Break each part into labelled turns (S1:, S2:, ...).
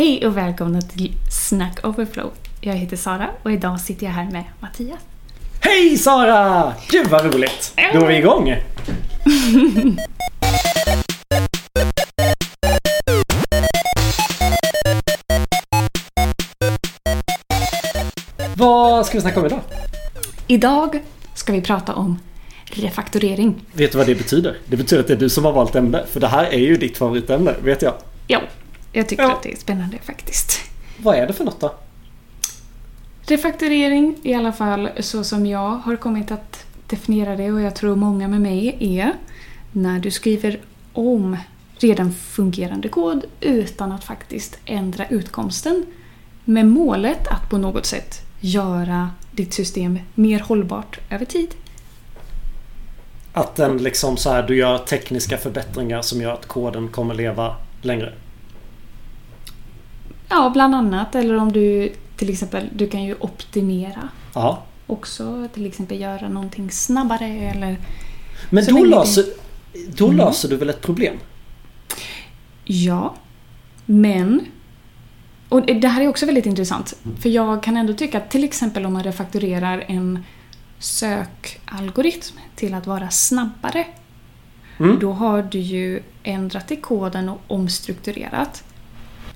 S1: Hej och välkomna till Snack Overflow. Jag heter Sara och idag sitter jag här med Mattias.
S2: Hej Sara! Gud vad roligt! Då är vi igång! Vad ska vi snacka om idag?
S1: Idag ska vi prata om refaktorering.
S2: Vet du vad det betyder? Det betyder att det är du som har valt ämne. För det här är ju ditt favoritämne, vet jag.
S1: Ja, jag tycker
S2: Ja.
S1: att det är spännande faktiskt.
S2: Vad är det för något då?
S1: Refaktorering, i alla fall så som jag har kommit att definiera det och jag tror många med mig är när du skriver om redan fungerande kod utan att faktiskt ändra utkomsten med målet att på något sätt göra ditt system mer hållbart över tid.
S2: Att den liksom så här, du gör tekniska förbättringar som gör att koden kommer leva längre.
S1: Ja, bland annat. Eller om du till exempel, du kan ju optimera
S2: Ja.
S1: också. Till exempel göra någonting snabbare eller
S2: Men då, löser, då
S1: Mm.
S2: löser du väl ett problem?
S1: Ja, men... Och det här är också väldigt intressant. För jag kan ändå tycka att till exempel om man refaktorerar en sökalgoritm till att vara snabbare.
S2: Mm.
S1: Då har du ju ändrat i koden och omstrukturerat.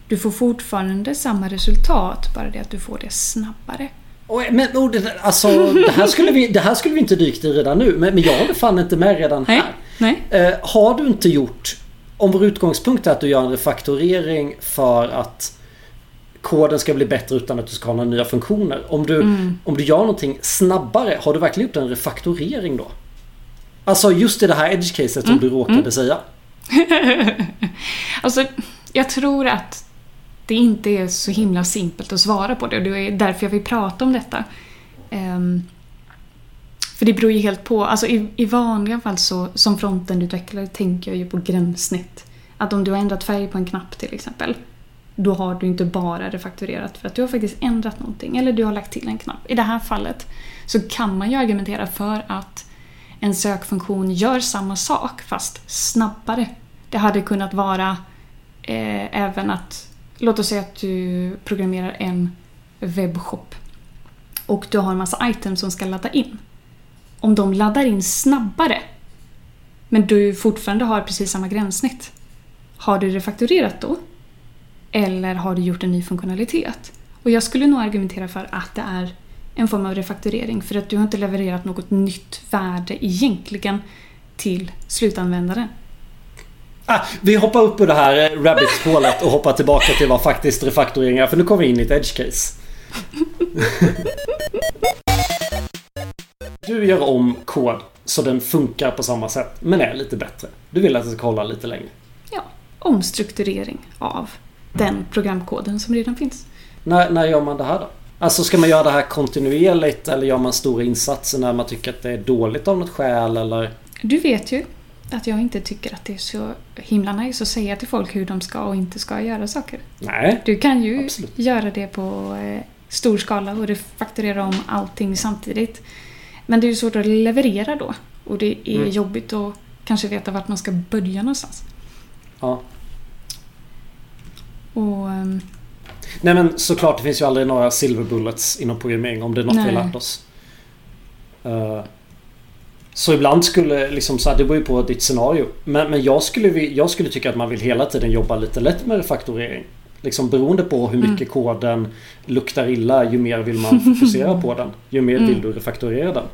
S1: Du får fortfarande samma resultat, bara det att du får det snabbare.
S2: Och, men oh, det, alltså, det, här skulle vi, det här skulle vi inte dykt i redan nu. Men, men jag håller fan inte med redan
S1: Nej,
S2: här.
S1: nej.
S2: Eh, har du inte gjort... Om vår utgångspunkt är att du gör en refaktorering för att koden ska bli bättre utan att du ska ha några nya funktioner. Om du,
S1: Mm.
S2: om du gör någonting snabbare, har du verkligen gjort en refaktorering då? Alltså just i det här edge-caset som
S1: Mm.
S2: du råkade säga.
S1: Alltså, jag tror att det inte är så himla simpelt att svara på det och det är därför jag vill prata om detta. Ehm, för det beror ju helt på. Alltså i, i vanliga fall så som frontendutvecklare tänker jag ju på gränssnitt. Att om du har ändrat färg på en knapp till exempel. Då har du inte bara refakturerat för att du har faktiskt ändrat någonting. Eller du har lagt till en knapp. I det här fallet så kan man ju argumentera för att en sökfunktion gör samma sak fast snabbare. Det hade kunnat vara eh, även att, låt oss säga att du programmerar en webbshop och du har en massa items som ska ladda in. Om de laddar in snabbare men du fortfarande har precis samma gränssnitt. Har du refakturerat då? Eller har du gjort en ny funktionalitet? Och jag skulle nog argumentera för att det är en form av refakturering för att du har inte levererat något nytt värde egentligen till slutanvändaren.
S2: Ah, vi hoppar upp ur det här eh, rabbit-hålet och hoppar tillbaka till vad faktiskt refaktorering är. För nu kommer vi in i ett edge-case. Du gör om kod så den funkar på samma sätt men är lite bättre. Du vill att det ska hålla lite längre.
S1: Ja, omstrukturering av den programkoden som redan finns.
S2: När, när gör man det här då? Alltså ska man göra det här kontinuerligt eller gör man stora insatser när man tycker att det är dåligt av något skäl eller?
S1: Du vet ju att jag inte tycker att det är så himla nice att säga till folk hur de ska och inte ska göra saker.
S2: Nej.
S1: Du kan ju
S2: Absolut.
S1: göra det på eh, stor skala och refakturera om allting samtidigt. Men det är ju svårt att leverera då. Och det är
S2: Mm.
S1: jobbigt att kanske veta vart man ska börja någonstans.
S2: Ja.
S1: Och, ehm,
S2: Nej men såklart det finns ju aldrig några silver bullets inom programmering om det är något vi
S1: Nej.
S2: lärt oss. Eh, så ibland skulle liksom så här, det beror ju på ditt scenario. Men, men jag, skulle, jag skulle tycka att man vill hela tiden jobba lite lätt med refaktorering. Liksom beroende på hur mycket koden luktar illa ju mer vill man fokusera på den. Ju mer
S1: Mm.
S2: vill du refaktorera den.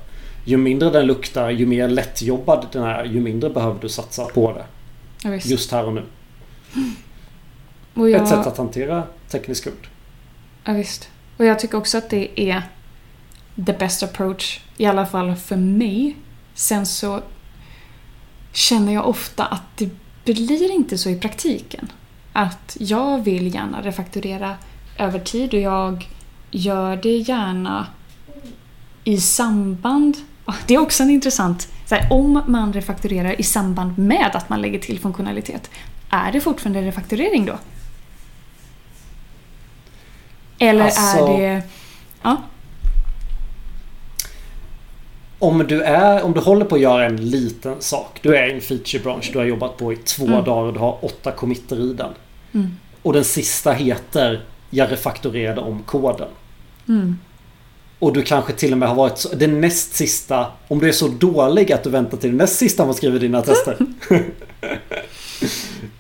S2: Ju mindre den luktar, ju mer lättjobbad den är, ju mindre behöver du satsa på det.
S1: ja.
S2: Just här och nu.
S1: och jag,
S2: Ett sätt att hantera teknisk skuld.
S1: Ja, visst. Och jag tycker också att det är the best approach. I alla fall för mig. Sen så känner jag ofta att det blir inte så i praktiken. Att jag vill gärna refakturera över tid och jag gör det gärna i samband... Det är också en intressant... Här, om man refakturerar i samband med att man lägger till funktionalitet, är det fortfarande refakturering då? Eller
S2: Alltså-
S1: är det... Ja.
S2: Om du, är, om du håller på att göra en liten sak. Du är i en featurebransch du har jobbat på i två
S1: Mm.
S2: dagar och du har åtta committer i den.
S1: Mm.
S2: Och den sista heter Jag refaktorerade om koden.
S1: Mm.
S2: Och du kanske till och med har varit så, den näst sista Om du är så dålig att du väntar till den näst sista man skriver dina tester.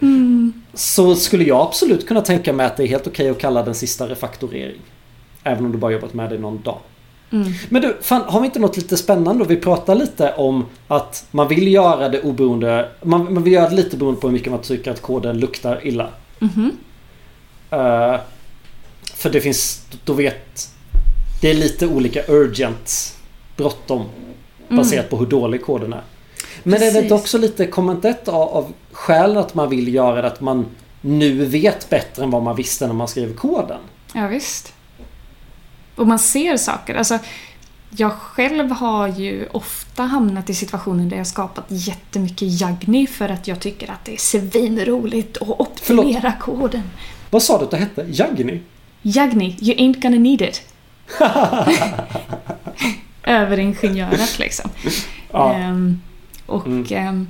S1: Mm.
S2: Så skulle jag absolut kunna tänka mig att det är helt okej att kalla den sista refaktorering. Även om du bara jobbat med det någon dag.
S1: Mm.
S2: Men du, fan, har vi inte något lite spännande? Vi pratar lite om att man vill göra det oberoende Man, man vill göra det lite beroende på hur mycket man tycker att koden luktar illa.
S1: Mhm.
S2: Eh, för det finns, då vet Det är lite olika urgent Bråttom Baserat på hur dålig koden är. Men är det inte
S1: Mm. Precis.
S2: också lite comment ett av, av skälen att man vill göra det att man nu vet bättre än vad man visste när man skrev koden?
S1: Ja, visst. Och man ser saker. Alltså, jag själv har ju ofta hamnat i situationer där jag skapat jättemycket Jagni för att jag tycker att det är svinroligt att optimera koden.
S2: Vad sa du att det hette? Jagni?
S1: Jagni, you ain't gonna need it. Överingenjörat liksom.
S2: Ja.
S1: Ehm, och
S2: Mm.
S1: ehm,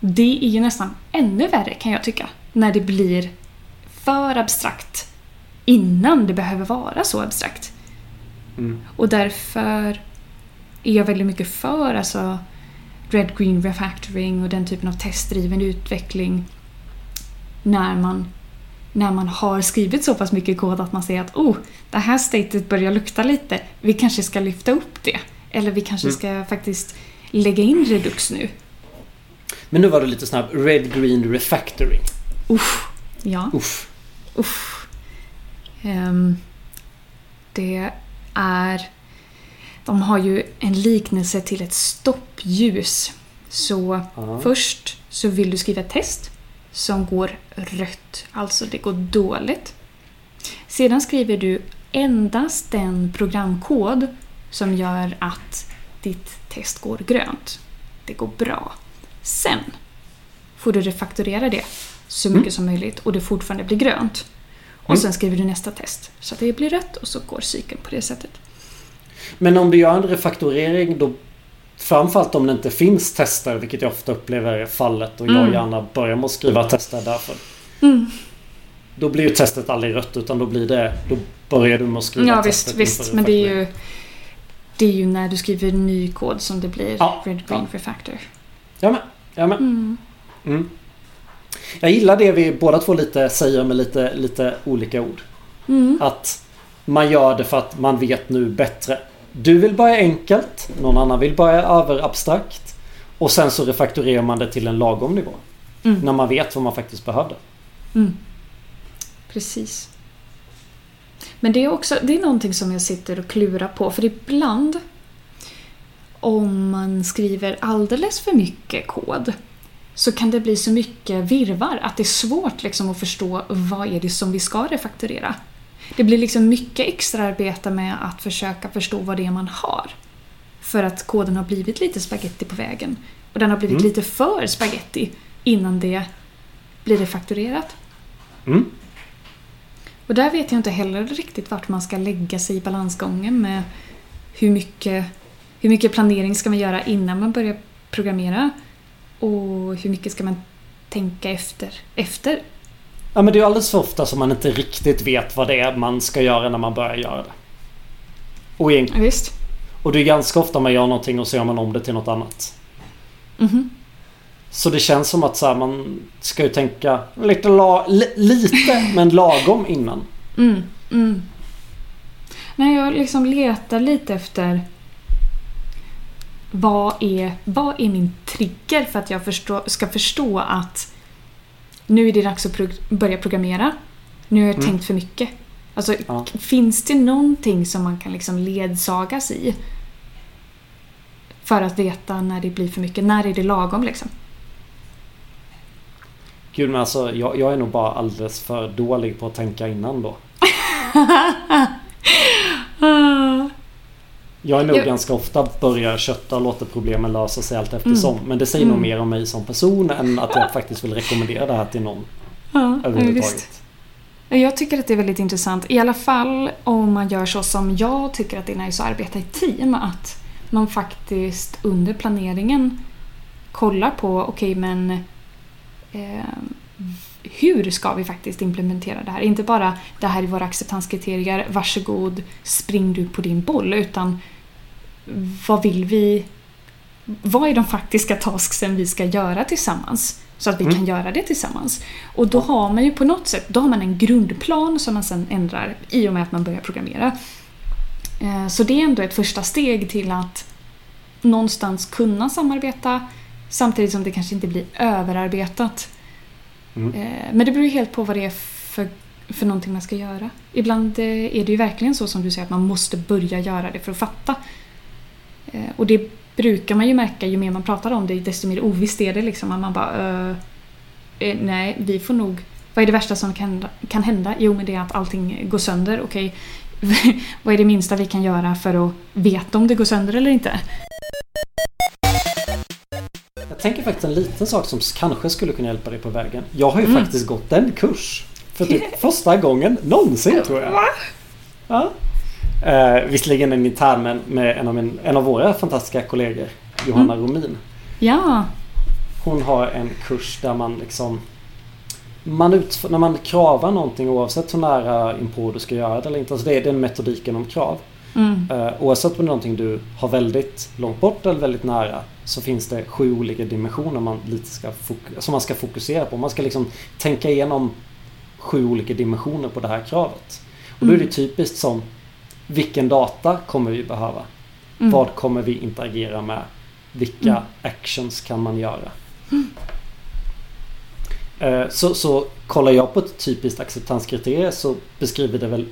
S1: det är ju nästan ännu värre kan jag tycka. När det blir för abstrakt innan det behöver vara så abstrakt.
S2: Mm.
S1: Och därför är jag väldigt mycket för alltså Red Green Refactoring och den typen av testdriven utveckling. När man, när man har skrivit så pass mycket kod att man ser att oh, det här statet börjar lukta lite. Vi kanske ska lyfta upp det. Eller vi kanske
S2: Mm.
S1: ska faktiskt lägga in Redux nu.
S2: Men nu var du lite snabb. Red Green Refactoring.
S1: Uff. Ja.
S2: Uff.
S1: Uff. Ehm, det är... De har ju en liknelse till ett stoppljus. Så
S2: Ja.
S1: först så vill du skriva ett test som går rött, alltså det går dåligt. Sedan skriver du endast den programkod som gör att ditt test går grönt. Det går bra. Sen får du refaktorera det så mycket
S2: Mm.
S1: som möjligt och det fortfarande blir grönt. Och
S2: Mm.
S1: sen skriver du nästa test så att det blir rött och så går cykeln på det sättet.
S2: Men om du gör en refaktorering då Framförallt om det inte finns tester, vilket jag ofta upplever är fallet och jag
S1: Mm.
S2: gärna börjar med att skriva tester därför.
S1: Mm.
S2: Då blir ju testet aldrig rött utan då blir det... Då börjar du med att skriva
S1: Ja
S2: testet
S1: visst,
S2: inför
S1: visst. Men det är ju det är ju när du skriver ny kod som det blir
S2: Ja,
S1: Red Green
S2: ja.
S1: Refactor.
S2: Ja men, ja men.
S1: Mm.
S2: Jag gillar det vi båda två lite säger med lite, lite olika ord.
S1: Mm.
S2: Att man gör det för att man vet nu bättre. Du vill börja enkelt, någon annan vill börja överabstrakt. Och sen så refaktorerar man det till en lagom nivå.
S1: Mm.
S2: När man vet vad man faktiskt behövde.
S1: Mm. Precis. Men det är också det är någonting som jag sitter och klurar på. För ibland om man skriver alldeles för mycket kod så kan det bli så mycket virvar att det är svårt liksom att förstå vad är det som vi ska refakturera. Det blir liksom mycket extraarbete med att försöka förstå vad det är man har. För att koden har blivit lite spaghetti på vägen. Och den har blivit
S2: Mm.
S1: lite för spaghetti innan det blir refakturerat.
S2: Mm.
S1: Och där vet jag inte heller riktigt vart man ska lägga sig i balansgången med hur mycket, hur mycket planering ska man göra innan man börjar programmera och hur mycket ska man tänka efter. efter.
S2: Ja men det är alldeles för ofta som man inte riktigt vet vad det är man ska göra när man börjar göra det. Och,
S1: Ja, visst.
S2: och det är ganska ofta man gör någonting och så gör man om det till något annat.
S1: Mhm.
S2: Så det känns som att så här, man ska ju tänka lite, la, li, lite men lagom innan.
S1: Mm, mm. När jag liksom letar lite efter vad är, vad är min trigger för att jag förstå, ska förstå att nu är det dags att prog- börja programmera. Nu har jag
S2: Mm.
S1: tänkt för mycket. Alltså,
S2: Ja.
S1: finns det någonting som man kan liksom ledsagas i? För att veta när det blir för mycket. När är det lagom liksom?
S2: Gud men alltså jag, jag är nog bara alldeles för dålig på att tänka innan då. Jag är nog
S1: Jag-
S2: ganska ofta börjar kötta och låter problemen lösa sig allt eftersom. Men det säger nog
S1: Mm.
S2: mer om mig som person än att jag faktiskt vill rekommendera det här till någon
S1: Ja,
S2: överhuvudtaget.
S1: Jag tycker att det är väldigt intressant. I alla fall om man gör så som jag tycker att det är nice att arbeta i team. Att man faktiskt under planeringen kollar på, okej men eh, hur ska vi faktiskt implementera det här? Inte bara det här är våra acceptanskriterier, varsågod, spring du på din boll. Utan vad vill vi... Vad är de faktiska tasksen vi ska göra tillsammans? Så att vi
S2: Mm.
S1: kan göra det tillsammans. Och då har man ju på något sätt då har man en grundplan som man sen ändrar i och med att man börjar programmera. Eh, Så det är ändå ett första steg till att någonstans kunna samarbeta samtidigt som det kanske inte blir överarbetat.
S2: Mm.
S1: Eh, Men det beror ju helt på vad det är för, för någonting man ska göra. Ibland eh, är det ju verkligen så som du säger att man måste börja göra det för att fatta. Eh, Och det brukar man ju märka ju mer man pratar om det desto mer ovisst är det liksom. Man bara eh, eh, Nej, vi får nog... Vad är det värsta som kan, kan hända? Jo, men det är att allting går sönder. Okej, vad är det minsta vi kan göra för att veta om det går sönder eller inte?
S2: Jag tänker faktiskt en liten sak som kanske skulle kunna hjälpa dig på vägen. Jag har ju
S1: Mm.
S2: faktiskt gått en kurs. För typ första gången någonsin tror jag. Ja. Eh, visserligen en intern men med en av, min, en av våra fantastiska kollegor. Johanna
S1: Mm.
S2: Romin.
S1: Ja,
S2: Hon har en kurs där man liksom man utför, när man kravar någonting oavsett hur nära inpå du ska göra det eller inte. Alltså det är den metodiken om krav.
S1: mm.
S2: Eh, oavsett om det är någonting du har väldigt långt bort eller väldigt nära så finns det sju olika dimensioner man lite ska som man ska fokusera på. Man ska liksom tänka igenom sju olika dimensioner på det här kravet. Och då är det
S1: Mm.
S2: typiskt som vilken data kommer vi behöva?
S1: Mm.
S2: Vad kommer vi interagera med? Vilka
S1: Mm.
S2: actions kan man göra? Eh, Så, så kollar jag på ett typiskt acceptanskriterium så beskriver det väl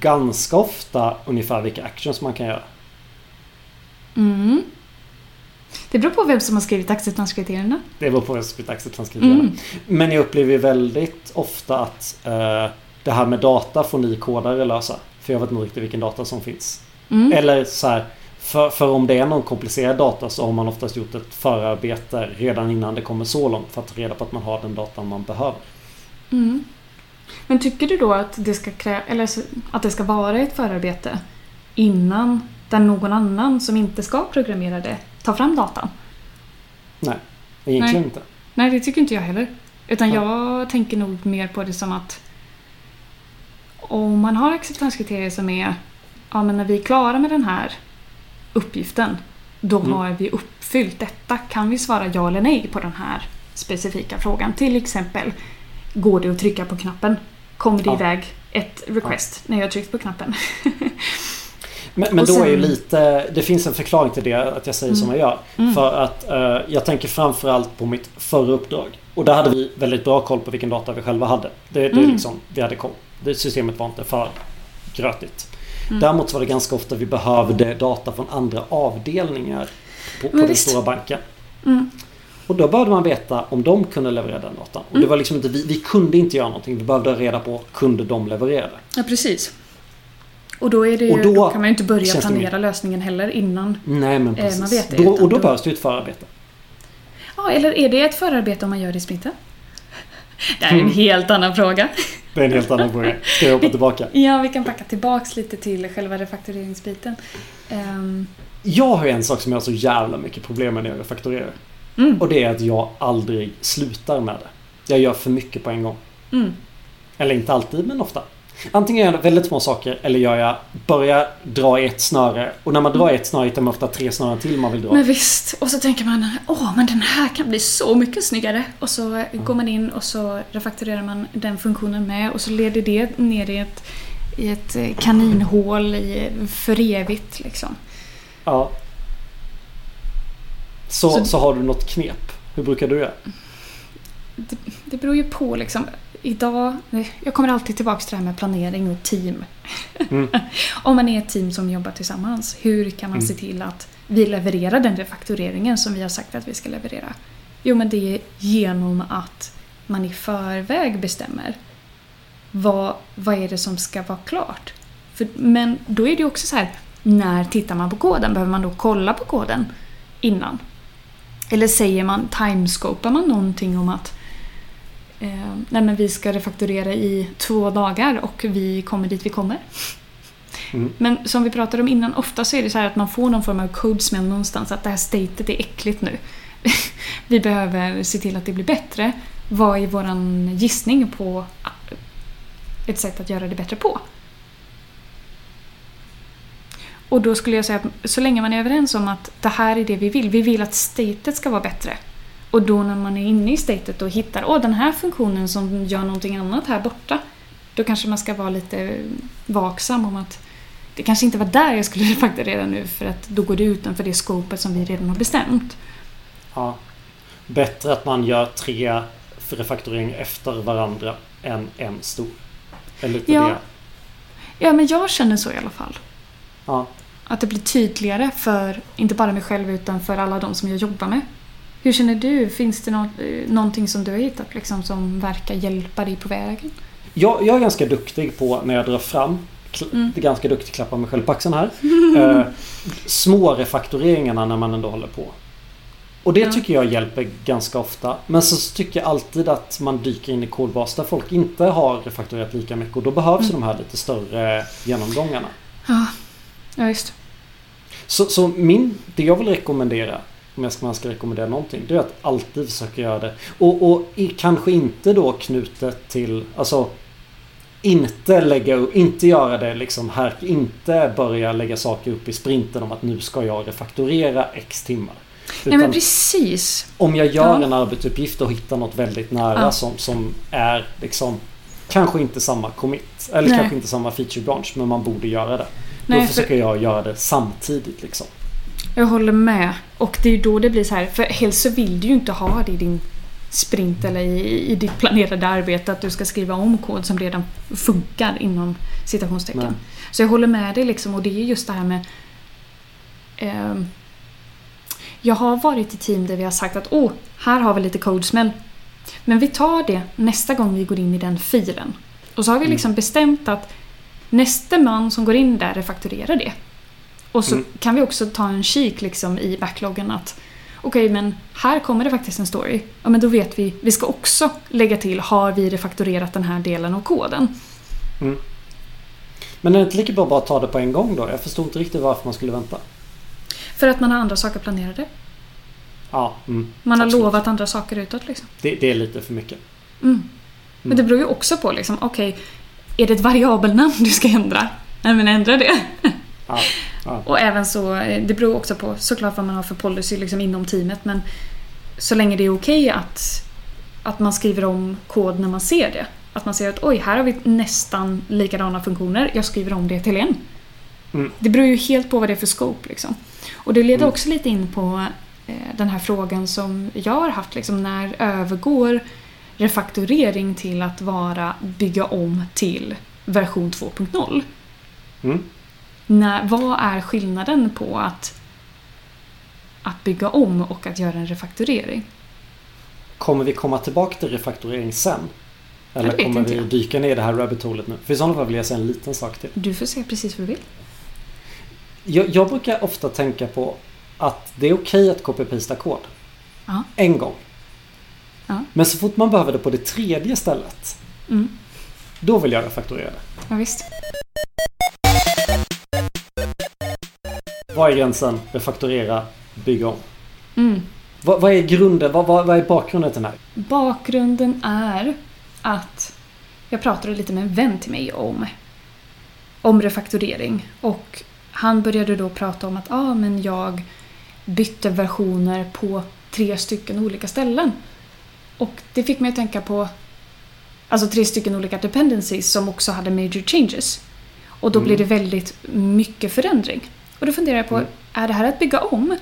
S2: ganska ofta ungefär vilka actions man kan göra.
S1: Det beror på vem som har skrivit acceptanskriterierna.
S2: Det beror på vem som skrivit acceptanskriterium.
S1: Mm.
S2: Men jag upplever väldigt ofta att eh, det här med data får ni kodare lösa. För jag vet inte riktigt vilken data som finns.
S1: Mm.
S2: Eller så här, för, för om det är någon komplicerad data så har man oftast gjort ett förarbete redan innan det kommer så långt för att ta reda på att man har den datan man behöver.
S1: Mm. Men tycker du då att det ska krä- eller att det ska vara ett förarbete innan där någon annan som inte ska programmera det tar fram datan?
S2: Nej, egentligen
S1: Nej.
S2: inte.
S1: Nej, det tycker inte jag heller. Utan
S2: Ja.
S1: jag tänker nog mer på det som att om man har acceptanskriterier som är ja men när vi är klara med den här uppgiften då
S2: Mm.
S1: har vi uppfyllt detta. Kan vi svara ja eller nej på den här specifika frågan? Till exempel Går det att trycka på knappen? Kommer det
S2: Ja.
S1: iväg ett request när jag har tryckt på knappen?
S2: Men, men
S1: Och
S2: då är
S1: sen-
S2: lite, det finns en förklaring till det att jag säger som jag gör.
S1: Mm.
S2: För att eh, jag tänker framförallt på mitt förra uppdrag. Och där hade vi väldigt bra koll på vilken data vi själva hade. Det, det
S1: Mm.
S2: liksom, vi hade koll. Det systemet var inte för grötigt.
S1: Mm.
S2: Däremot var det ganska ofta vi behövde data från andra avdelningar på, på den
S1: visst.
S2: stora banken.
S1: Mm.
S2: Och då behövde man veta om de kunde leverera den datan. Och det
S1: Mm.
S2: var liksom inte, vi, vi kunde inte göra någonting. Vi behövde reda på, kunde de leverera det?
S1: Ja, precis. Och då, är det,
S2: Och
S1: då,
S2: då
S1: kan man ju inte börja planera lösningen heller innan.
S2: Nej men
S1: Eh,
S2: precis.
S1: man vet det,
S2: då, och då
S1: då-
S2: behövs det ju ett förarbete.
S1: Ja, eller är det ett förarbete om man gör det i sprinten? Det här är en
S2: Mm.
S1: helt annan fråga.
S2: Det är en helt annan fråga. Ska jag hoppa tillbaka?
S1: Ja, vi kan backa tillbaks lite till själva refaktureringsbiten. Ehm,
S2: Jag har ju en sak som jag har så jävla mycket problem med när jag fakturerar.
S1: mm,
S2: Och det är att jag aldrig slutar med det. Jag gör för mycket på en gång.
S1: mm,
S2: Eller inte alltid, men ofta. Antingen gör jag väldigt små saker eller gör jag börjar dra i ett snöre. Och när man drar i ett snöre hittar man ofta tre snören till man vill dra.
S1: Men visst, och så tänker man åh, men den här kan bli så mycket snyggare. Och så går man in och så refakturerar man den funktionen med och så leder det ner i ett, i ett kaninhål i, för evigt. Liksom.
S2: Ja. Så,
S1: Så-
S2: så har du något knep. Hur brukar du göra?
S1: Det beror ju på liksom. Idag, jag kommer alltid tillbaka till det här med planering och team.
S2: Mm.
S1: Om man är ett team som jobbar tillsammans, hur kan man
S2: Mm.
S1: se till att vi levererar den refaktureringen som vi har sagt att vi ska leverera? Jo, men det är genom att man i förväg bestämmer vad, vad är det som ska vara klart. För, men då är det också så här, när tittar man på koden? Behöver man då kolla på koden innan? Eller säger man, timescopar man någonting om att eh, nej men vi ska refakturera i två dagar och vi kommer dit vi kommer.
S2: Mm.
S1: Men som vi pratade om innan, ofta så är det så här att man får någon form av codesmell någonstans att det här statet är äckligt nu. vi behöver se till att det blir bättre. vad är våran gissning på ett sätt att göra det bättre på? Och då skulle jag säga att så länge man är överens om att det här är det vi vill, vi vill att statet ska vara bättre. Och då när man är inne i statet och hittar åh den här funktionen som gör någonting annat här borta. Då kanske man ska vara lite vaksam om att det kanske inte var där jag skulle refaktorera nu för att då går det utanför det skopet som vi redan har bestämt.
S2: Ja. Bättre att man gör tre refaktorering efter varandra än en stor. Eller
S1: Ja.
S2: det.
S1: Ja, men jag känner så i alla fall.
S2: Ja.
S1: Att det blir tydligare för, inte bara mig själv, utan för alla de som jag jobbar med. Hur känner du? Finns det något, eh, någonting som du har hittat liksom, som verkar hjälpa dig på vägen?
S2: Jag, jag är ganska duktig på när jag drar fram
S1: Mm.
S2: Ganska duktig klappa mig själv på axeln här. eh, små refaktoreringarna när man ändå håller på. Och det
S1: Ja.
S2: tycker jag hjälper ganska ofta. Men så tycker jag alltid att man dyker in i kodbas där folk inte har refaktorerat lika mycket. Och då behövs
S1: Mm.
S2: de här lite större genomgångarna.
S1: Ja, ja just.
S2: Så, så min, det jag vill rekommendera om jag ska, man ska rekommendera någonting. Det är att alltid försöka göra det. Och, och kanske inte då knutet till, alltså inte lägga upp, inte göra det liksom här, inte börja lägga saker upp i sprinten om att nu ska jag refaktorera x timmar.
S1: Nej men
S2: Utan
S1: precis.
S2: om jag gör
S1: Ja.
S2: en arbetsuppgift och hittar något väldigt nära
S1: Ja.
S2: som, som är liksom Kanske inte samma commit. Eller
S1: Nej.
S2: kanske inte samma feature branch men man borde göra det.
S1: Nej,
S2: då
S1: för-
S2: försöker jag göra det samtidigt liksom.
S1: Jag håller med. Och det är ju då det blir så här, för helst så vill du ju inte ha det i din sprint eller i, i ditt planerade arbete att du ska skriva om kod som redan funkar inom citationstecken.
S2: Nej.
S1: Så jag håller med dig liksom och det är just det här med ehm, Jag har varit i team där vi har sagt att åh, här har vi lite codesmäll. Men vi tar det nästa gång vi går in i den filen. Och så har vi
S2: Mm.
S1: liksom bestämt att nästa man som går in där refakturerar det. Och så
S2: Mm.
S1: kan vi också ta en kik liksom i backloggen att okej, men här kommer det faktiskt en story. Ja, men då vet vi. Vi ska också lägga till har vi refaktorerat den här delen av koden.
S2: Men är det inte lika bra att bara ta det på en gång då? Jag förstår inte riktigt varför man skulle vänta.
S1: För att man har andra saker planerade.
S2: Ja, mm,
S1: Man har
S2: absolut.
S1: lovat andra saker utåt liksom.
S2: Det, det är lite för mycket.
S1: Mm. Men det beror ju också på liksom, okej, är det ett variabelnamn du ska ändra? Nej men ändra det.
S2: Ja, ja.
S1: Och även så, eh, det beror också på såklart vad man har för policy liksom inom teamet men så länge det är okej att, att man skriver om kod när man ser det. Att man ser att oj, här har vi nästan likadana funktioner, jag skriver om det till en.
S2: Mm.
S1: Det beror ju helt på vad det är för scope liksom. Och det leder
S2: Mm.
S1: också lite in på eh, den här frågan som jag har haft liksom, när övergår refaktorering till att vara bygga om till version 2.0?
S2: Mm.
S1: När, vad är skillnaden på att, att bygga om och att göra en refaktorering?
S2: Kommer vi komma tillbaka till refaktorering sen? Eller kommer vi
S1: jag.
S2: dyka ner i det här rabbit holet nu? För i sådana fall vill jag säga en liten sak till.
S1: Du får säga precis vad du vill.
S2: Jag, jag brukar ofta tänka på att det är okej att copy-pasta kod.
S1: Ja.
S2: En gång.
S1: Ja.
S2: Men så fort man behöver det på det tredje stället.
S1: Mm.
S2: Då vill jag refaktorera det.
S1: Ja, visst.
S2: Vad är gränsen? Refaktorera, bygga om.
S1: Mm.
S2: Vad, vad är grunden? Vad, vad, vad är bakgrunden till den här?
S1: Bakgrunden är att jag pratade lite med en vän till mig om, om refaktorering. Och han började då prata om att ah, men jag bytte versioner på tre stycken olika ställen. Och det fick mig att tänka på alltså tre stycken olika dependencies som också hade major changes. Och då
S2: Mm.
S1: blir det väldigt mycket förändring. Och då funderar jag på,
S2: Mm.
S1: är det här att bygga om?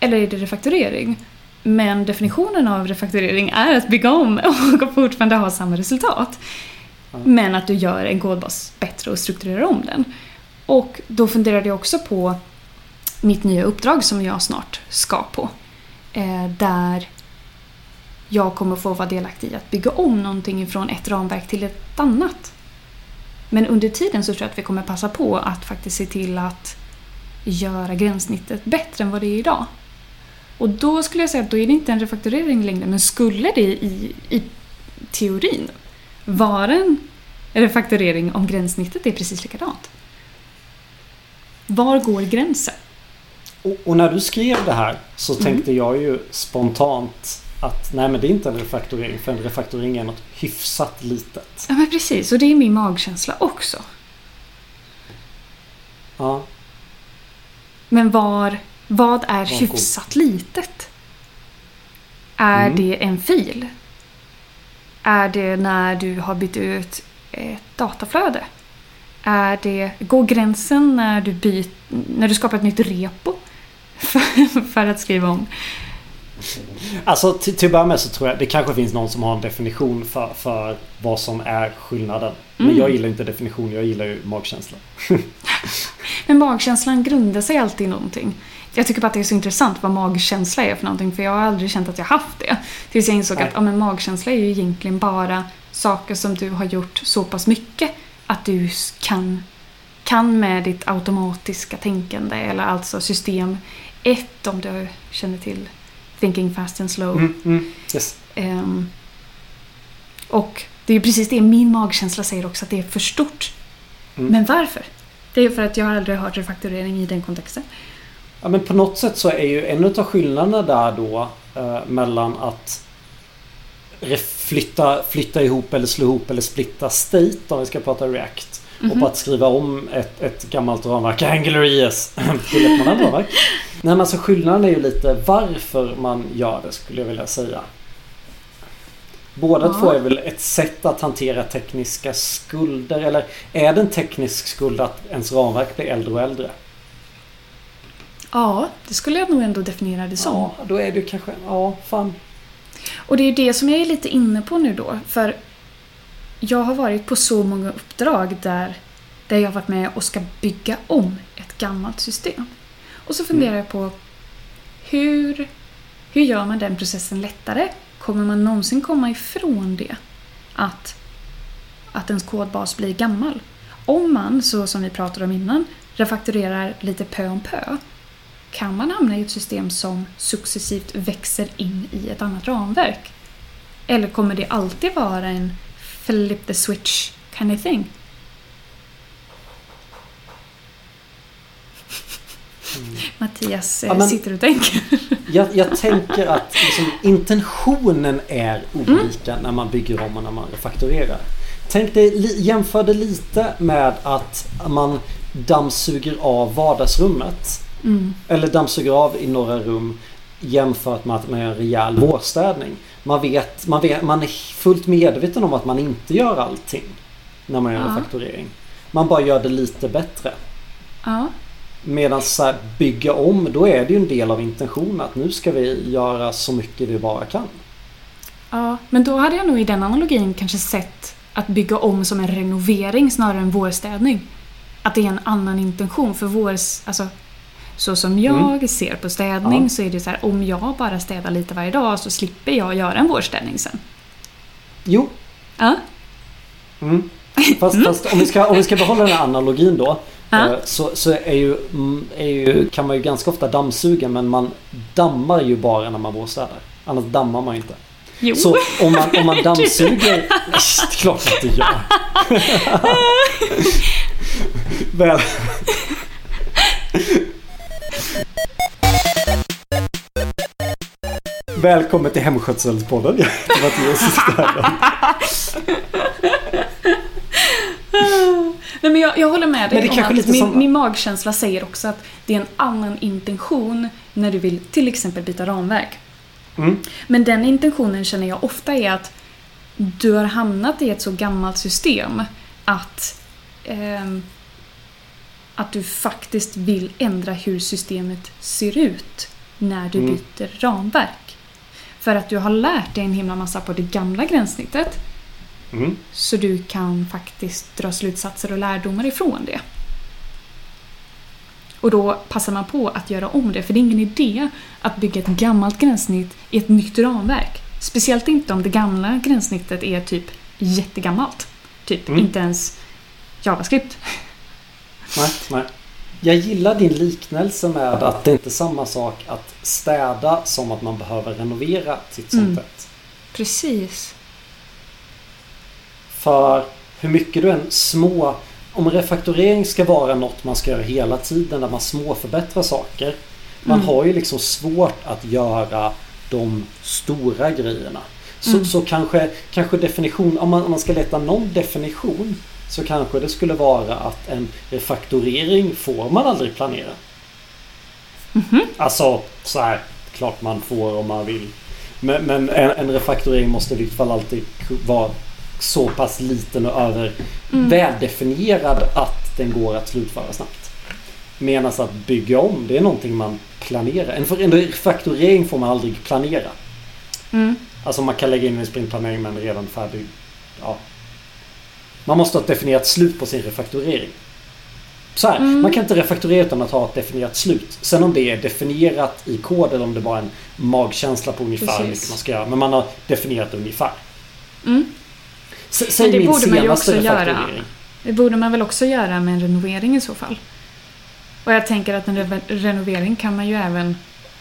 S1: Eller är det refaktorering? Men definitionen av refaktorering är att bygga om och fortfarande ha samma resultat.
S2: Ja.
S1: Men att du gör en kodbas bättre och strukturerar om den. Och då funderade jag också på mitt nya uppdrag som jag snart ska på. Eh, där jag kommer få vara delaktig i att bygga om någonting från ett ramverk till ett annat. Men under tiden så tror jag att vi kommer passa på att faktiskt se till att göra gränssnittet bättre än vad det är idag. Och då skulle jag säga att då är det inte en refaktorering längre, men skulle det i, i teorin vara en refaktorering om gränssnittet är precis likadant? Var går gränsen?
S2: Och, och när du skrev det här så
S1: Mm.
S2: tänkte jag ju spontant att nej men det är inte en refaktorering för en refaktorering är något hyfsat litet.
S1: Ja men precis, och det är min magkänsla också.
S2: Ja.
S1: Men var, vad är
S2: Vad
S1: hyfsat litet? Är
S2: Mm.
S1: det en fil? Är det när du har bytt ut ett dataflöde? Är det, går gränsen när du, byt, när du skapar ett nytt repo? För, för att skriva om?
S2: Alltså till, till att börja med så tror jag det kanske finns någon som har en definition för, för vad som är skillnaden. Men
S1: Mm.
S2: jag gillar inte definition, jag gillar ju magkänsla.
S1: Men magkänslan grundar sig alltid i någonting. Jag tycker bara att det är så intressant vad magkänsla är för någonting för jag har aldrig känt att jag haft det. Tills jag insåg
S2: Nej.
S1: att ja, men magkänsla är ju egentligen bara saker som du har gjort så pass mycket att du kan, kan med ditt automatiska tänkande eller alltså system 1 om du känner till Thinking Fast and Slow.
S2: Mm, mm, yes.
S1: Ehm, och det är ju precis det min magkänsla säger också, att det är för stort.
S2: Mm.
S1: Men varför? Det är för att jag har aldrig hört refaktorering i den kontexten.
S2: Ja, men på något sätt så är ju en av skillnaderna där då eh, mellan att flytta, flytta ihop eller slå ihop eller splitta state om vi ska prata React. Och
S1: Mhm.
S2: på att skriva om ett, ett gammalt ramverk, Angular IS, till ett modernt ramverk. Nej men alltså skillnaden är ju lite varför man gör det skulle jag vilja säga. Båda
S1: Ja.
S2: två är väl ett sätt att hantera tekniska skulder eller är det en teknisk skuld att ens ramverk blir äldre och äldre?
S1: Ja, det skulle jag nog ändå definiera det som.
S2: Ja, då är det kanske... Ja, fan.
S1: Och det är ju det som jag är lite inne på nu då. För jag har varit på så många uppdrag där, där jag har varit med och ska bygga om ett gammalt system. Och så funderar jag på hur, hur gör man den processen lättare? Kommer man någonsin komma ifrån det? Att, att ens kodbas blir gammal? Om man, så som vi pratade om innan, refakturerar lite pö om pö kan man hamna i ett system som successivt växer in i ett annat ramverk? Eller kommer det alltid vara en flip the switch kind of thing? Mattias eh,
S2: Ja, men-
S1: sitter och tänker.
S2: Jag, jag tänker att liksom, intentionen är olika när man bygger om och när man refaktorerar. Tänk dig, jämför det lite med att man dammsuger av vardagsrummet.
S1: Mm.
S2: Eller dammsuger av i några rum jämfört med att man gör en rejäl vårstädning. Man, vet, man, vet, man är fullt medveten om att man inte gör allting när man gör
S1: Ja.
S2: refaktorering. Man bara gör det lite bättre.
S1: Ja.
S2: Medan så här, bygga om, då är det ju en del av intentionen att nu ska vi göra så mycket vi bara kan.
S1: ja, men då hade jag nog i den analogin kanske sett att bygga om som en renovering snarare än vårstädning. Att det är en annan intention för vårs... Alltså, så som jag ser på städning
S2: Ja.
S1: så är det så här om jag bara städar lite varje dag så slipper jag göra en vårstädning sen.
S2: Jo,
S1: Ja.
S2: mm. fast, fast om, vi ska, om vi ska behålla den här analogin då.
S1: Ja.
S2: eh, Så, så är ju, mm, är ju, kan man ju ganska ofta dammsuga men man dammar ju bara när man vårstädar. Annars dammar man ju inte.
S1: Jo.
S2: Så om man, om man dammsuger... Det är klart att du gör. Väl... Välkommen till Hemskötselspodden. Jag heter Mattias.
S1: Nej, men jag, jag håller med dig
S2: Men det
S1: om
S2: kanske
S1: att
S2: lite
S1: min,
S2: samma-
S1: min magkänsla säger också att det är en annan intention när du vill till exempel byta ramverk.
S2: Mm.
S1: Men den intentionen känner jag ofta är att du har hamnat i ett så gammalt system att, ehm, att du faktiskt vill ändra hur systemet ser ut när du
S2: Mm.
S1: byter ramverk. För att du har lärt dig en himla massa på det gamla gränssnittet
S2: Mm.
S1: så du kan faktiskt dra slutsatser och lärdomar ifrån det. Och då passar man på att göra om det, för det är ingen idé att bygga ett gammalt gränssnitt i ett nytt ramverk. Speciellt inte om det gamla gränssnittet är typ jättegammalt. Typ
S2: Mm.
S1: inte ens JavaScript.
S2: Nej, nej. Jag gillar din liknelse med att det inte är samma sak att städa som att man behöver renovera sitt
S1: Mm.
S2: sätt.
S1: Precis.
S2: För hur mycket du än små... Om refaktorering ska vara något man ska göra hela tiden där man småförbättrar saker. Man
S1: Mm.
S2: har ju liksom svårt att göra de stora grejerna. Så,
S1: Mm.
S2: så kanske, kanske definition, om man, om man ska leta någon definition så kanske det skulle vara att en refaktorering får man aldrig planera.
S1: Mhm.
S2: Alltså så här, klart man får om man vill. Men, men en, en refaktorering måste i vilket fall alltid vara så pass liten och över
S1: Mm.
S2: väldefinierad att den går att slutföra snabbt. Medan att bygga om, det är någonting man planerar. En, för- en refaktorering får man aldrig planera.
S1: Mm.
S2: Alltså man kan lägga in en sprintplanering men redan färdig. Ja. Man måste ha ett definierat slut på sin refaktorering. Så här,
S1: Mm.
S2: man kan inte refaktorera utan att ha ett definierat slut. Sen om det är definierat i kod eller om det bara är en magkänsla på ungefär hur mycket man ska göra. Men man har definierat ungefär.
S1: Mm.
S2: S- Säg
S1: det
S2: min
S1: borde man ju också göra. Det borde man väl också göra med en renovering i så fall. Och jag tänker att en re- renovering kan man ju även...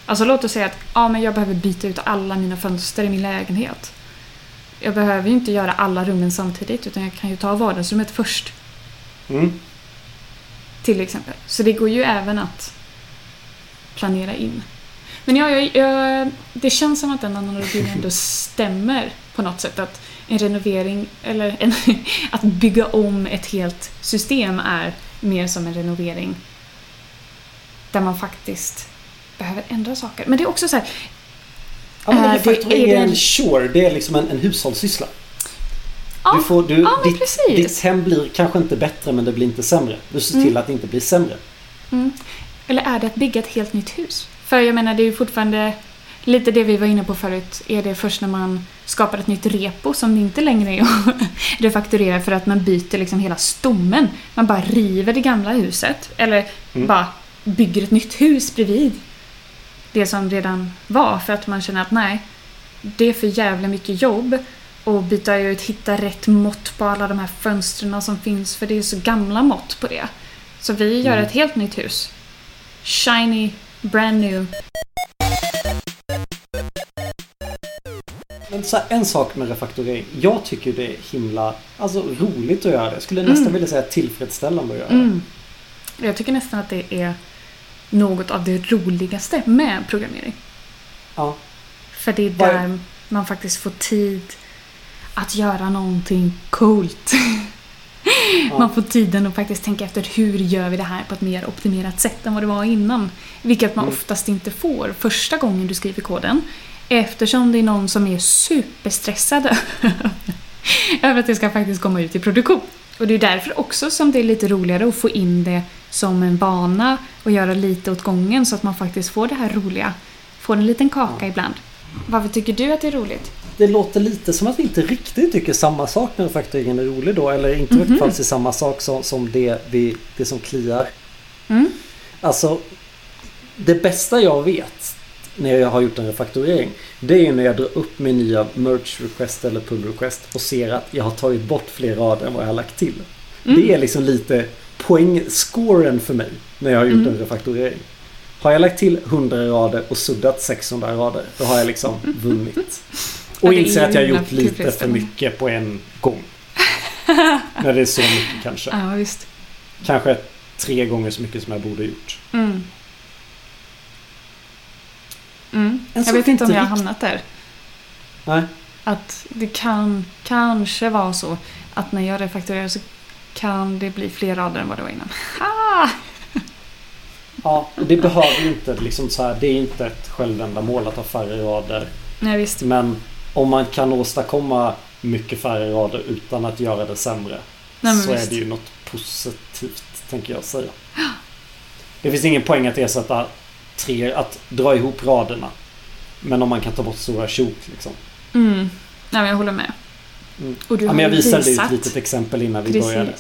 S1: Alltså låt oss säga att ja, men jag behöver byta ut alla mina fönster i min lägenhet. Jag behöver ju inte göra alla rummen samtidigt utan jag kan ju ta vardagsrummet först.
S2: Mm.
S1: Till exempel. Så det går ju även att planera in. Men ja, jag, jag, det känns som att den analogin ändå stämmer på något sätt. Att en renovering, eller en, att bygga om ett helt system är mer som en renovering. Där man faktiskt behöver ändra saker. Men det är också så här,
S2: Ja, men
S1: det är det
S2: är
S1: en-
S2: sure. Det är liksom en, en hushållssyssla.
S1: Ja,
S2: du får, du,
S1: ja, men
S2: ditt,
S1: precis.
S2: ditt hem blir kanske inte bättre men det blir inte sämre. Du ser
S1: Mm.
S2: till att det inte blir sämre.
S1: Mm. Eller är det att bygga ett helt nytt hus? För jag menar, det är ju fortfarande lite det vi var inne på förut. Är det först när man skapar ett nytt repo som det inte längre är att refakturera för att man byter liksom hela stommen. Man bara river det gamla huset. Eller
S2: Mm.
S1: bara bygger ett nytt hus bredvid det som redan var. För att man känner att nej, det är för jävla mycket jobb och byta ut, hitta rätt mått på alla de här fönstren som finns för det är så gamla mått på det. Så vi gör
S2: Mm.
S1: ett helt nytt hus. Shiny, brand new.
S2: Men så här, en sak med refaktorering. Jag tycker det är himla alltså, roligt att göra det. Jag skulle nästan
S1: Mm.
S2: vilja säga tillfredsställande att göra det.
S1: Mm. Jag tycker nästan att det är något av det roligaste med programmering.
S2: Ja.
S1: För det är där man faktiskt får tid att göra någonting coolt. Man får tiden att faktiskt tänka efter hur gör vi det här på ett mer optimerat sätt än vad det var innan. Vilket man
S2: Mm.
S1: oftast inte får första gången du skriver koden. Eftersom det är någon som är superstressad över att det ska faktiskt komma ut i produktion. Och det är därför också som det är lite roligare att få in det som en vana och göra lite åt gången så att man faktiskt får det här roliga. Får en liten kaka ibland. Varför tycker du att det är roligt?
S2: Det låter lite som att vi inte riktigt tycker samma sak när refaktoreringen är rolig då. Eller inte mm -hmm. samma sak som, som det, vi, det som kliar.
S1: Mm?
S2: Alltså, det bästa jag vet när jag har gjort en refaktorering. Det är ju när jag drar upp min nya merge request eller pull request och ser att jag har tagit bort fler rader än vad jag har lagt till.
S1: Mm.
S2: Det är liksom lite poängscoren för mig när jag har gjort
S1: Mm.
S2: en refaktorering. Har jag lagt till 100 rader och suddat 600 rader, då har jag liksom vunnit. Och inser att jag har gjort lite för mycket på en gång. när det är så mycket kanske.
S1: Ja, visst.
S2: Kanske tre gånger så mycket som jag borde gjort.
S1: Mm. Mm. Jag vet inte om jag har hamnat där.
S2: Nej.
S1: Att det kan kanske vara så att när jag refaktorerar så kan det bli fler rader än vad det var innan. Ah!
S2: Ja, det behöver inte liksom så här. Det är inte ett självändamål att ha färre rader.
S1: Nej, visst.
S2: Men om man kan åstadkomma mycket färre rader utan att göra det sämre.
S1: Nej,
S2: så är
S1: visst.
S2: det ju något positivt, tänker jag säga. Det finns ingen poäng att ersätta tre, att dra ihop raderna. Men om man kan ta bort stora tjok liksom.
S1: Mm. Nej, men jag håller med.
S2: Mm.
S1: Och du
S2: Ja, men jag visade ju ett litet exempel innan vi
S1: Precis.
S2: började.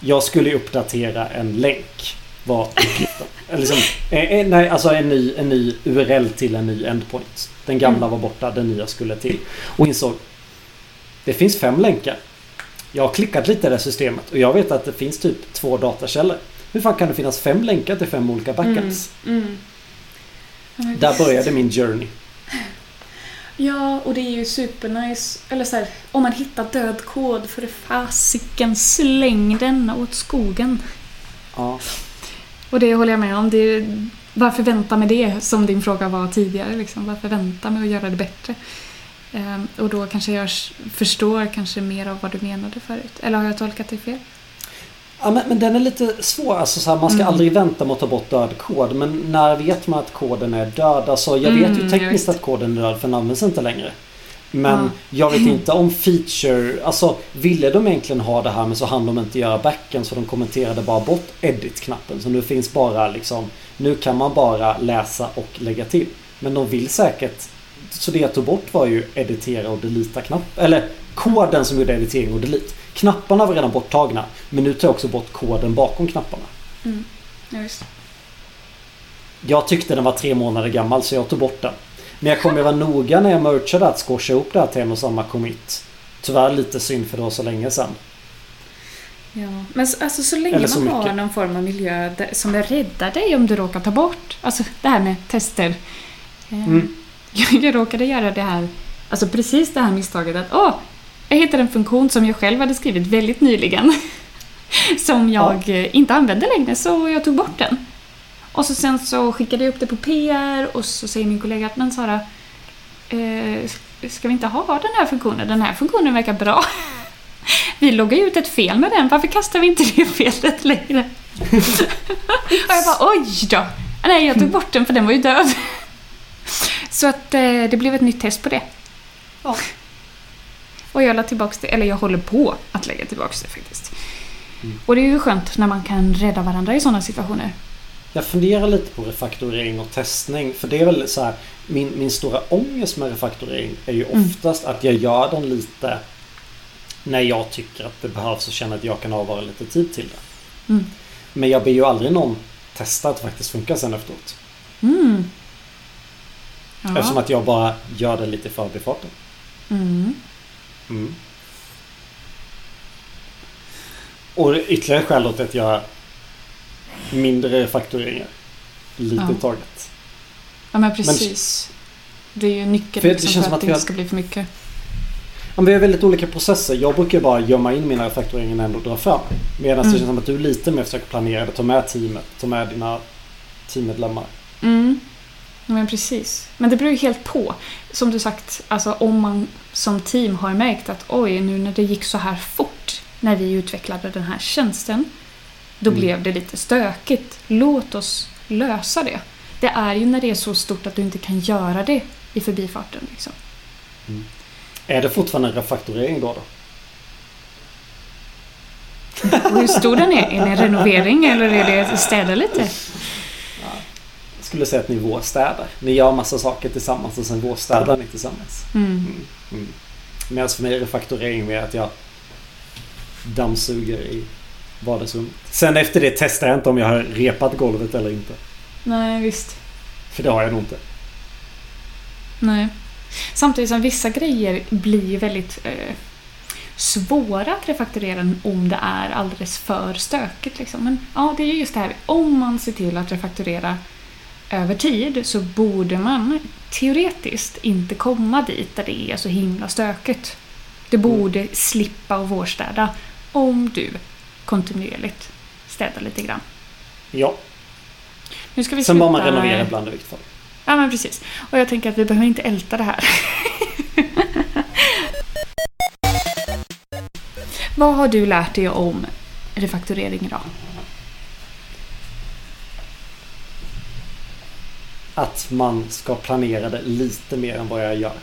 S2: Jag skulle uppdatera en länk. Var uppgiften. Liksom, eh, eh, nej, alltså en ny, en ny URL till en ny endpoint. Den gamla
S1: Mm.
S2: var borta, den nya skulle till. Och insåg det finns fem länkar. Jag har klickat lite i det systemet och jag vet att det finns typ två datakällor. Hur fan kan det finnas fem länkar till fem olika backends?
S1: Mm. Mm. Ja,
S2: Där började min journey.
S1: Ja, och det är ju supernice. Eller så här, om man hittar död kod för fasiken släng den åt skogen.
S2: Ja.
S1: Och det håller jag med om. Det, varför vänta med det som din fråga var tidigare? Liksom? Varför vänta med att göra det bättre? Ehm, och då kanske jag förstår kanske mer av vad du menade förut. Eller har jag tolkat det fel?
S2: Ja, men, men den är lite svår. Alltså, så här, man ska mm. aldrig vänta med att ta bort död kod. Men när vet man att koden är död? Alltså, jag vet ju mm, tekniskt att koden är död för den används inte längre. Men mm. jag vet inte om feature, alltså ville de egentligen ha det här men så hann de inte göra backen så de kommenterade bara bort edit-knappen. Så nu finns bara liksom, nu kan man bara läsa och lägga till. Men de vill säkert, så det jag tog bort var ju editera och delita knapp Eller koden som gjorde editering och delete. Knapparna var redan borttagna men nu tar jag också bort koden bakom knapparna.
S1: Mm. Ja.
S2: Jag tyckte den var tre månader gammal så jag tog bort den. Men jag kommer vara noga när jag merchade att squasha ihop det här till en och samma commit. Tyvärr lite synd för det var så länge sedan.
S1: Ja, men alltså så länge så man har någon form av miljö som räddar dig om du råkar ta bort. Alltså det här med tester. Eh, mm. Jag, jag råkade göra det här, alltså precis det här misstaget att åh, jag hittade en funktion som jag själv hade skrivit väldigt nyligen. som jag ja. Eh, inte använde längre så jag tog bort den. Och så sen så skickade jag upp det på PR och så säger min kollega att men Sara, eh, ska vi inte ha den här funktionen? Den här funktionen verkar bra. Vi loggar ut ett fel med den, varför kastar vi inte det felet längre? och jag bara oj då! Nej, jag tog bort den för den var ju död. Så att eh, det blev ett nytt test på det. Ja. Och jag la tillbaka det, eller jag håller på att lägga tillbaka det faktiskt. Mm. Och det är ju skönt när man kan rädda varandra i sådana situationer.
S2: Jag funderar lite på refaktorering och testning. För det är väl så här, min, min stora ångest med refaktorering är ju mm. oftast att jag gör den lite när jag tycker att det behövs och känner att jag kan avvara lite tid till det. Mm. Men jag ber ju aldrig någon testa att det faktiskt funkar sen efteråt.
S1: Mm.
S2: Ja. Eftersom att jag bara gör det lite i förbifarten.
S1: Mm.
S2: Mm. Och ytterligare skäl till att jag mindre faktureringar. Lite ja. taget.
S1: Ja men precis. Men, det är ju nyckeln för, liksom, för att, att det inte ska bli för mycket.
S2: Ja, vi har väldigt olika processer. Jag brukar bara gömma in mina faktureringar och dra fram. Medan mm. det känns som att du lite mer försöker planera det. Ta med teamet. Ta med dina teammedlemmar.
S1: Mm. Men precis. Men det beror ju helt på. Som du sagt, alltså om man som team har märkt att oj, nu när det gick så här fort när vi utvecklade den här tjänsten då mm. blev det lite stökigt. Låt oss lösa det. Det är ju när det är så stort att du inte kan göra det i förbifarten. Liksom.
S2: Mm. Är det fortfarande en refaktorering då? då?
S1: Och hur stor den är? Är det en renovering eller är det städa lite?
S2: Jag skulle säga att ni vårstädar. Ni gör massa saker tillsammans och sen vårstädar ni tillsammans.
S1: Mm. Mm.
S2: Mm. Medan för mig är refaktorering med att jag dammsuger i vardagsrummet. Sen efter det testar jag inte om jag har repat golvet eller inte.
S1: Nej, visst.
S2: För det har jag nog inte.
S1: Nej. Samtidigt som vissa grejer blir väldigt eh, svåra att refakturera om det är alldeles för stökigt. Liksom. Men ja, det är just det här. Om man ser till att refakturera över tid så borde man teoretiskt inte komma dit där det är så himla stökigt. Du borde mm. slippa att vårstäda om du kontinuerligt städa lite grann.
S2: Ja.
S1: Nu ska vi
S2: Sen bara man renovera ibland i vilket fall.
S1: Ja men precis. Och jag tänker att vi behöver inte älta det här. Vad har du lärt dig om refakturering idag?
S2: Att man ska planera det lite mer än vad jag gör.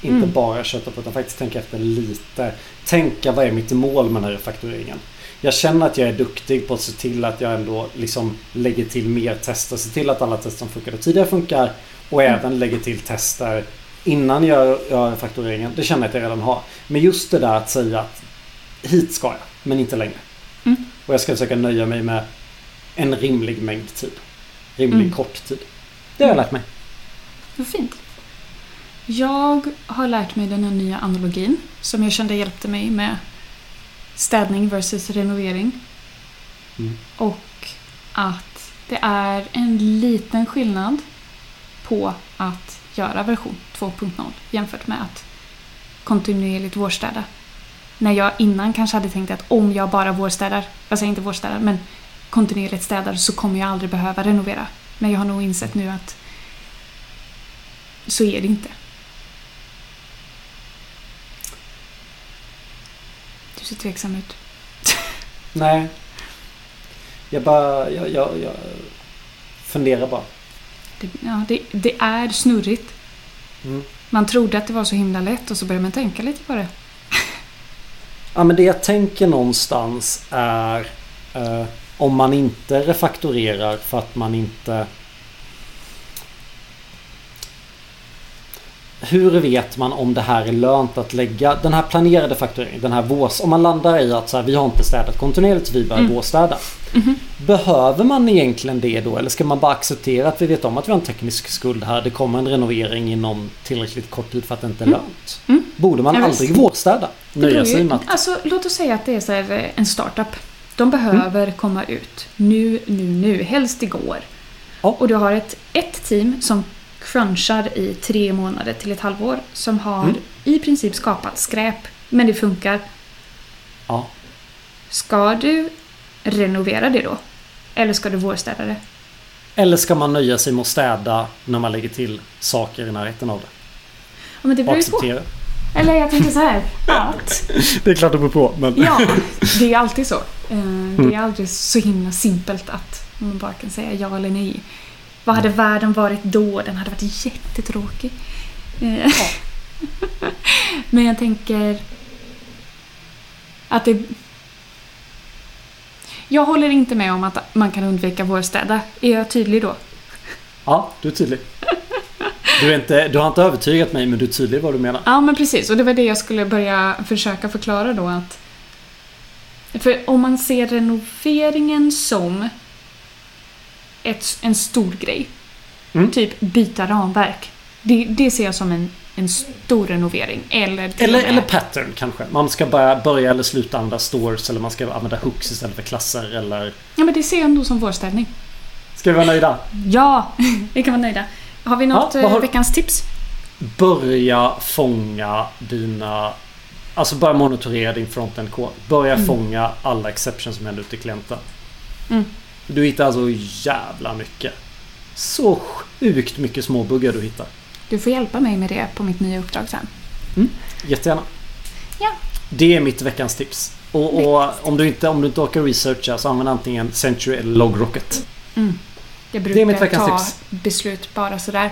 S2: Inte mm. bara köta på utan faktiskt tänka efter lite. Tänka vad är mitt mål med den här refaktureringen? Jag känner att jag är duktig på att se till att jag ändå liksom lägger till mer tester. Se till att alla tester som funkade tidigare funkar. Och mm. även lägger till tester innan jag gör faktureringen. Det känner jag att jag redan har. Men just det där att säga att hit ska jag, men inte längre.
S1: Mm.
S2: Och jag ska försöka nöja mig med en rimlig mängd tid. Rimlig mm. kort tid. Det har jag lärt mig.
S1: Vad fint. Jag har lärt mig den här nya analogin som jag kände hjälpte mig med städning versus renovering.
S2: Mm.
S1: Och att det är en liten skillnad på att göra version 2.0 jämfört med att kontinuerligt vårstäda. När jag innan kanske hade tänkt att om jag bara vårstädar, jag säger inte vårstädar, men kontinuerligt städar så kommer jag aldrig behöva renovera. Men jag har nog insett nu att så är det inte. Du ser tveksam ut.
S2: Nej. Jag bara... Jag, jag, jag funderar bara.
S1: Det, ja, det, det är snurrigt.
S2: Mm.
S1: Man trodde att det var så himla lätt och så började man tänka lite på det.
S2: Ja men det jag tänker någonstans är eh, om man inte refaktorerar för att man inte Hur vet man om det här är lönt att lägga den här planerade faktureringen, den här vårs... Om man landar i att så här, vi har inte städat kontinuerligt, vi börjar
S1: Mm.
S2: vårstäda.
S1: Mhm.
S2: Behöver man egentligen det då? Eller ska man bara acceptera att vi vet om att vi har en teknisk skuld här? Det kommer en renovering inom tillräckligt kort tid för att det inte är
S1: Mm.
S2: lönt.
S1: Mm.
S2: Borde man
S1: Ja,
S2: aldrig
S1: visst.
S2: vårstäda? Nöja sig med att...
S1: Alltså, låt oss säga att det är så här, eh, en startup. De behöver komma ut nu, nu, nu. Helst igår.
S2: Ja.
S1: Och du har ett, ett team som crunchar i tre månader till ett halvår. Som har
S2: Mm.
S1: i princip skapat skräp. Men det funkar.
S2: Ja.
S1: Ska du renovera det då? Eller ska du vårstäda det?
S2: Eller ska man nöja sig med att städa när man lägger till saker i närheten av det?
S1: Ja, men det beror ju på. Eller jag tänker så här. Att
S2: Det är klart det beror på. Men...
S1: Ja, det är alltid så. Eh,
S2: Mm.
S1: Det är aldrig så himla simpelt att man bara kan säga ja eller nej. Vad hade världen varit då? Den hade varit jättetråkig. Eh, Men jag tänker att det... Jag håller inte med om att man kan undvika vårstäda. Är jag tydlig då?
S2: Ja, du är tydlig. Du, är inte, du har inte övertygat mig men du är tydlig vad du menar.
S1: Ja, men precis. Och det var det jag skulle börja försöka förklara då att... För om man ser renoveringen som ett, en stor grej.
S2: Mm.
S1: Typ byta ramverk. Det, det ser jag som en, en stor renovering. Eller
S2: Eller, eller pattern kanske. Man ska börja, börja eller sluta använda stores eller man ska använda hooks istället för klasser eller...
S1: Ja, men det ser jag ändå som vårstädning.
S2: Ska vi vara nöjda?
S1: Ja, vi kan vara nöjda. Har vi något
S2: vad har-
S1: eh, veckans tips?
S2: Börja fånga dina... Alltså börja monitorera din frontend-kod. Börja
S1: Mm.
S2: fånga alla exceptions som händer ute i klienten.
S1: Mm.
S2: Du hittar så jävla mycket. Så sjukt mycket småbuggar du hittar.
S1: Du får hjälpa mig med det på mitt nya uppdrag sen.
S2: Jättegärna.
S1: Ja.
S2: Det är mitt veckans tips. Och, och om, du inte, om du inte orkar researcha så använd antingen Century eller LogRocket.
S1: Mm. Jag
S2: Det är mitt
S1: brukar
S2: veckans
S1: ta
S2: tips.
S1: beslut bara sådär.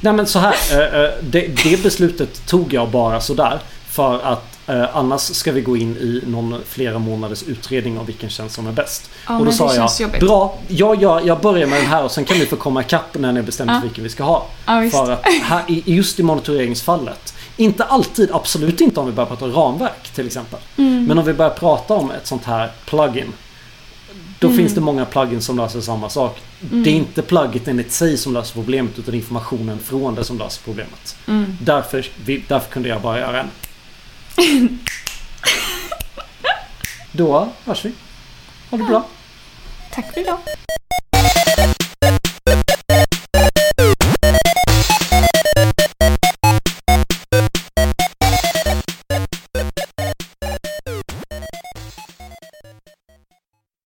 S2: Nej men så här. eh, eh, det, det beslutet tog jag bara sådär. För att eh, annars ska vi gå in i någon flera månaders utredning av vilken tjänst som är bäst.
S1: Ja,
S2: och då sa jag
S1: jobbigt.
S2: bra, ja, ja, jag börjar med den här och sen kan vi få komma ikapp när ni har bestämt
S1: Ja.
S2: vilken vi ska ha.
S1: Ja.
S2: För att här, just i monitoreringsfallet. Inte alltid, absolut inte om vi börjar prata ramverk till exempel.
S1: Mm.
S2: Men om vi börjar prata om ett sånt här plugin. Då
S1: Mm.
S2: finns det många plugins som löser samma sak.
S1: Mm.
S2: Det är inte plugget i sig som löser problemet utan informationen från det som löser problemet.
S1: Mm.
S2: Därför, därför kunde jag bara göra en. Då hörs vi. Ha det bra.
S1: Tack för idag.